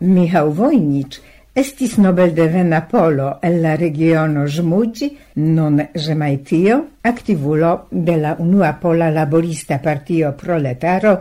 Michał Wojnicz estis Nobel de Vena Polo el la regiono Żmudzi, nun Żemajtio, aktivulo de la unua pola laborista partio proletaro,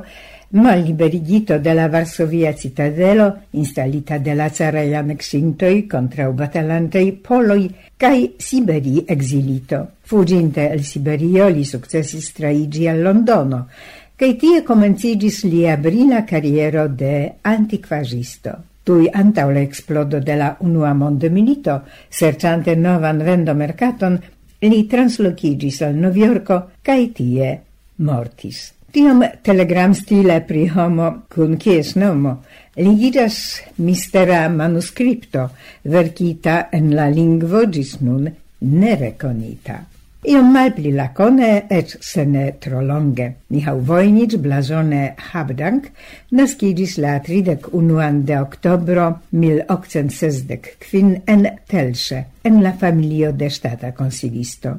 malliberigito de la Varsovia citadelo, installita de la caraj contra u batalantei poloi, kai Siberi exilito. Fuginte el Siberio li successis traigi al Londono, kaj tie comencigis lia brila carriero de antiquagisto tui antau la explodo de la unua mondmilito, serciante novan vendomercaton, li translocigis al Noviorco, cae tie mortis. Tiam telegram stile pri homo cun cies nomo ligidas mistera manuscripto verkita en la lingvo gis nun nereconita. Iom malpli lacone, et se ne tro longe. Mihau Vojnic, blazone Habdank, nascidis la 31 de octobro 1860 quin en Telše, en la familio de stata consilisto.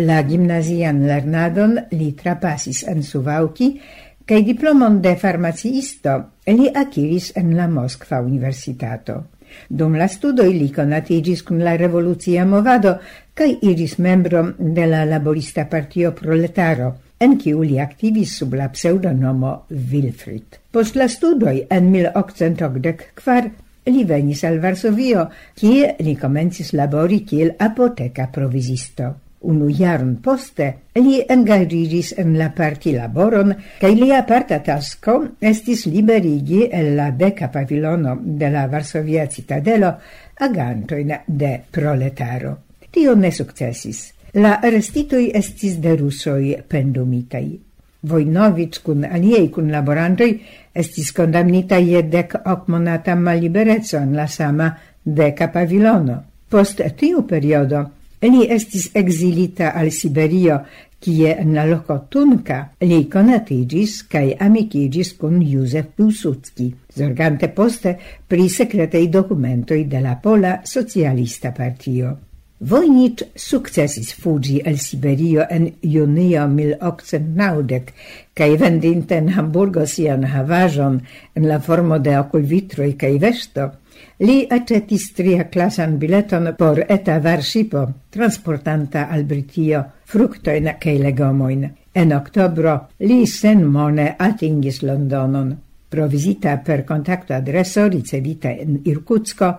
La gimnazian lernadon li trapasis en Suvauki, cae diplomon de farmaciisto li aciris en la Moskva Universitato. Dum la studoj li conatigis cum la revolucia movado cae iris membro de la laborista partio Proletaro, en ciu li aktivis sub la pseudonomo Wilfrid. Post la studoi en 1884 li venis al Varsovio, kie li comencis labori kiel apoteka provizisto. Unu jaron poste li engaĝiĝis en la parti laboron, kaj lia parta tasko estis liberigi el la beka pavilono de la Varsovia citadelo agantojn de proletaro. Tio ne sukcesis. La arestitoj estis de rusoj pendumitaj. Vojnovic kun aliei kun laborantoj estis kondamnita je dek ok monata mallibereco en la sama deka pavilono. Post tiu periodo Li estis exilita al Siberio, kie en la loco Tunka li conatigis cae amicigis con Józef Piłsudski, zorgante poste pri secretei documentoi de la Pola Socialista Partio. Wojnicz sukcesis fugi el Siberio en junio 1890 kaj vendinte en Hamburgo sian havaĵon en la formo de okulvitroj kaj veŝto, li aĉetis tria-klasan bileton por eta varŝipo transportanta al Britio fruktojn kaj legomojn. En oktobro li senmone atingis Londonon. Provizita per kontakto adreso ricevita en Irkutsko,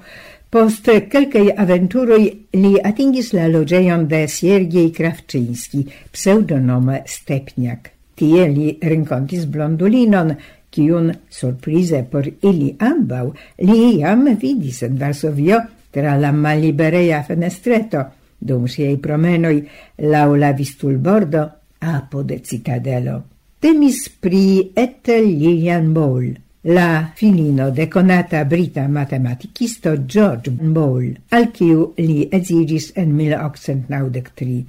Post kelkaj aventuroj li atingis la loĝejon de Siergiej Krawczyński, pseudonome Stepniak. Tie li renkontis blondulinon, kiun surprize por ili ambaŭ li jam vidis en Varsovio tra la mallibereja fenestreto dum siaj promenoj laŭ la vistulbordo apud citadelo. Temis pri Ethel Lilian Ball, la filino de conata brita matematicisto George Ball, al kiu li edziĝis en 1893.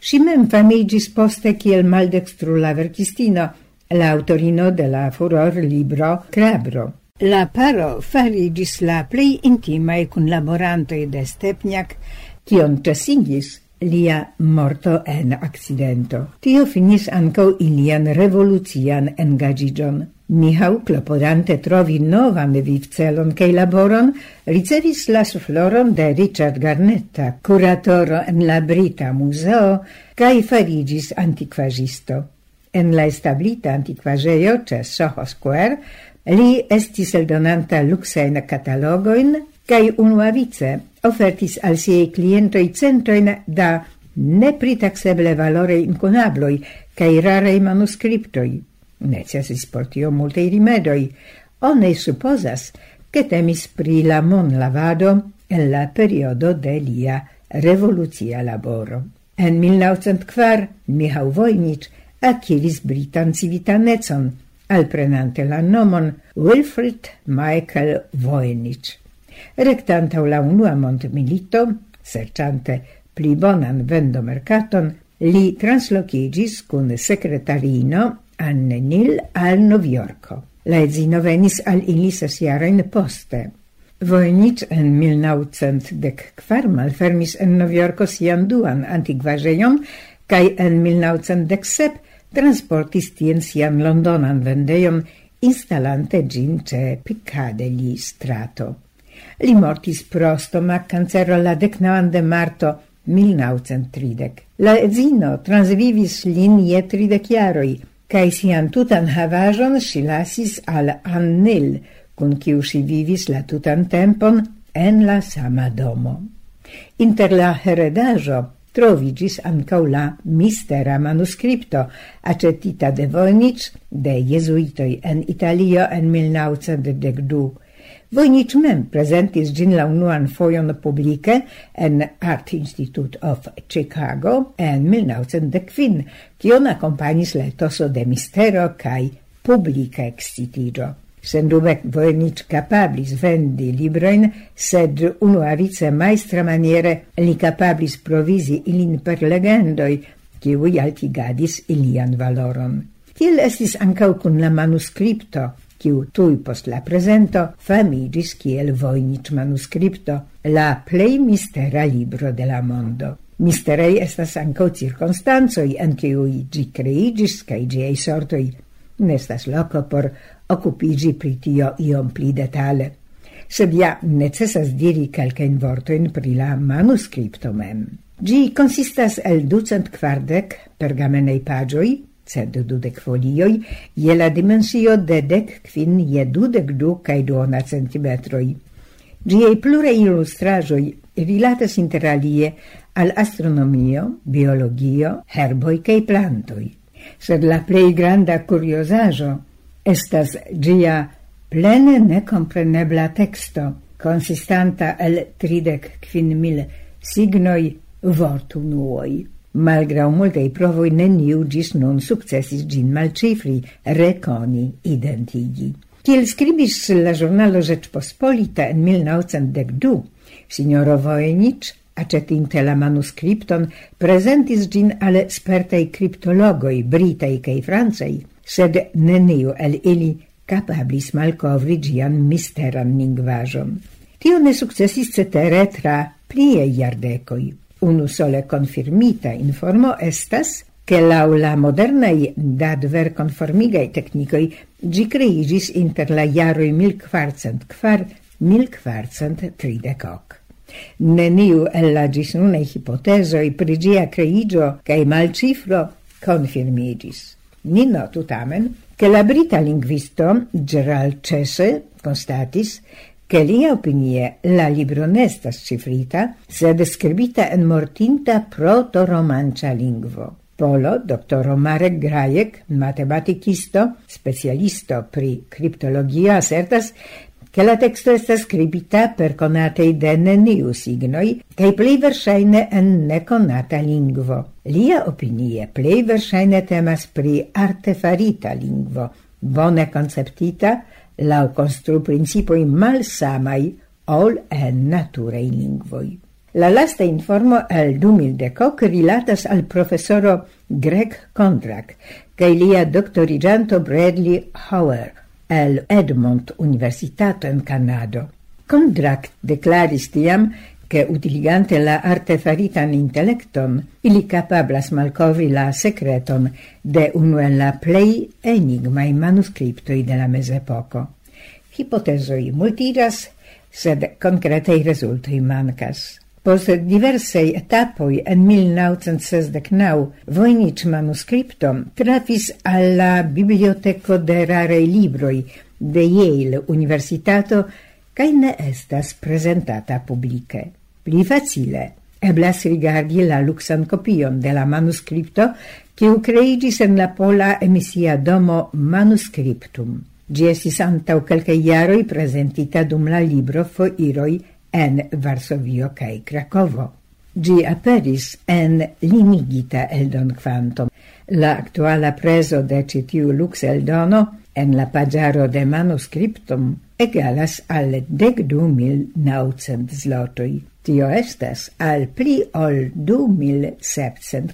Si mem famigis poste kiel maldextru la verkistino, la autorino de la furor libro Crabro. La paro farigis la plei intimae kunlaborantoj de Stepniak, kion ĉesigis lia morto en accidento. Tio finis ankaŭ ilian revolucian engagigion. Michał, klopodante trovi novan vivcelon kei laboron, ricevis la sufloron de Richard Garnetta, curatoro en la Brita Museo, cae farigis antiquagisto. En la establita antiquageio, ce Soho Square li estis eldonanta luksajn katalogojn kaj unuavice ofertis al siei clientoi centoin da nepritakseble valore incunabloi cae rarei manuscriptoi. Necesis por tio multaj rimedoj. Oni supposas che temis pri la monlavado en la periodo de lia revolucia laboro. En 1904 Mihał Wojnicz akiris britan civitanecon, alprenante la nomon Wilfrid Michael Wojnicz. Rectanta la unua mondmilito, serciante pli bonan vendomercaton, li translocigis cun secretarino Anne Nil al Novjorko. La edzino venis al ili ses jarojn poste. Wojnicz en 1904 malfermis en Novjorko sian duan antikvaĵejon kaj en 1907 transportis tien sian londonan vendejon instalante gin ce gli strato. Li mortis pro stomac cancero la decnavan de marto 1930. La edzino transvivis lin je tridec jaroi, cae sian tutan havajon si lasis al Annel, con ciu si vivis la tutan tempon en la sama domo. Inter la heredajo trovigis ancau la mistera manuscripto acetita de Vojnic de jesuitoi en Italio en 1912 Vojnič mem prezentis gin la unuan foion publike en Art Institute of Chicago en 1915, kion accompagnis la etoso de mistero kai publica excitigio. Sendube Vojnič capablis vendi libroin, sed unuavice maestra maniere li capablis provisi ilin per legendoi, kiui altigadis ilian valoron. Tiel estis ancau cun la manuscripto kiu tuj post la prezento famiĝis kiel Vojniĉ manuskripto, la plej mistera libro de la mondo. Misterei estas ankaŭ cirkonstancoj, en kiuj ĝi kreiĝis kaj ĝiaj sortoj. Nestas loko por okupiĝi pri tio iom pli detale. Sed ja necesas diri kelkajn vortojn pri la manuskripto mem. Gi consistas el ducent quardec pergamenei pagioi, sed dudek folioj je la dimensio de dek kvin je dudek du kaj duona centimetroj. Ĝiaj pluraj ilustraĵoj rilatas interalie al astronomio, biologio, herboj kaj plantoj. Sed la plej granda kuriozaĵo estas ĝia plene nekomprenebla teksto, konsistanta el tridek kvin mil signoj vortunuoj nuoi. Malgrau multei provoi neniu gis non successis gin malcifri, reconi, identigi. Kiel skribis la giornalo Rzeczpospolita en 1912, signoro Wojnicz acetinte la manuscripton, presentis gin ale spertei criptologoi britei cae francei, sed neniu el ili capablis malcovri gian misteran lingvajon. Tio ne successis cetere tra plie iardecoi unu sole confirmita informo estas che la la modernaj dadver conformigaj teknikoj gi creigis inter la jaroj 1404 1430. Neniu el la gis nune hipotezoj prigia ĝia kreiĝo kaj malcifro konfirmiĝis. Ni notu tamen, che la brita linguisto Gerald Cese constatis che lia opinie la libro nestas cifrita, sed scribita en mortinta proto-romancia lingvo. Polo, doctor Marek Grajek, matematicisto, specialisto pri criptologia, asertas, che la texto estas scribita per conatei de neniu signoi, cae plei versaine en neconata lingvo. Lia opinie plei versaine temas pri artefarita lingvo, bone conceptita, lau constru principoi malsamai ol en naturei lingvoi. La lasta informo el 2010 rilatas al professoro Greg Kondrak kaj lia doktoriĝanto Bradley Hauer el Edmont Universitato en Canado. Kondrak declaris tiam, che utiligante la artefaritan intellecton ili capablas malcovri la secreton de unu en la plei enigmai manuscriptoi de la mesepoco. Hipotesoi multiras, sed concretei resultoi mancas. Post diversei etapoi en 1969 Voynich manuscriptum trafis alla biblioteco de rarei libroi de Yale Universitato cae ne estas presentata publice. Pli facile eblas rigardi la luxan copion de la manuskripto, kiu creigis en la pola emisia domo manuscriptum. Gi esis antau calca iaroi presentita dum la libro Foiroj en Varsovio cae Krakovo. Gi aperis en limigita eldon quantum. La actuala preso de citiu lux eldono en la pagiaro de manuscriptum egalas al 12.900 zlotoi. Tio estas al pli ol du mil sepcent.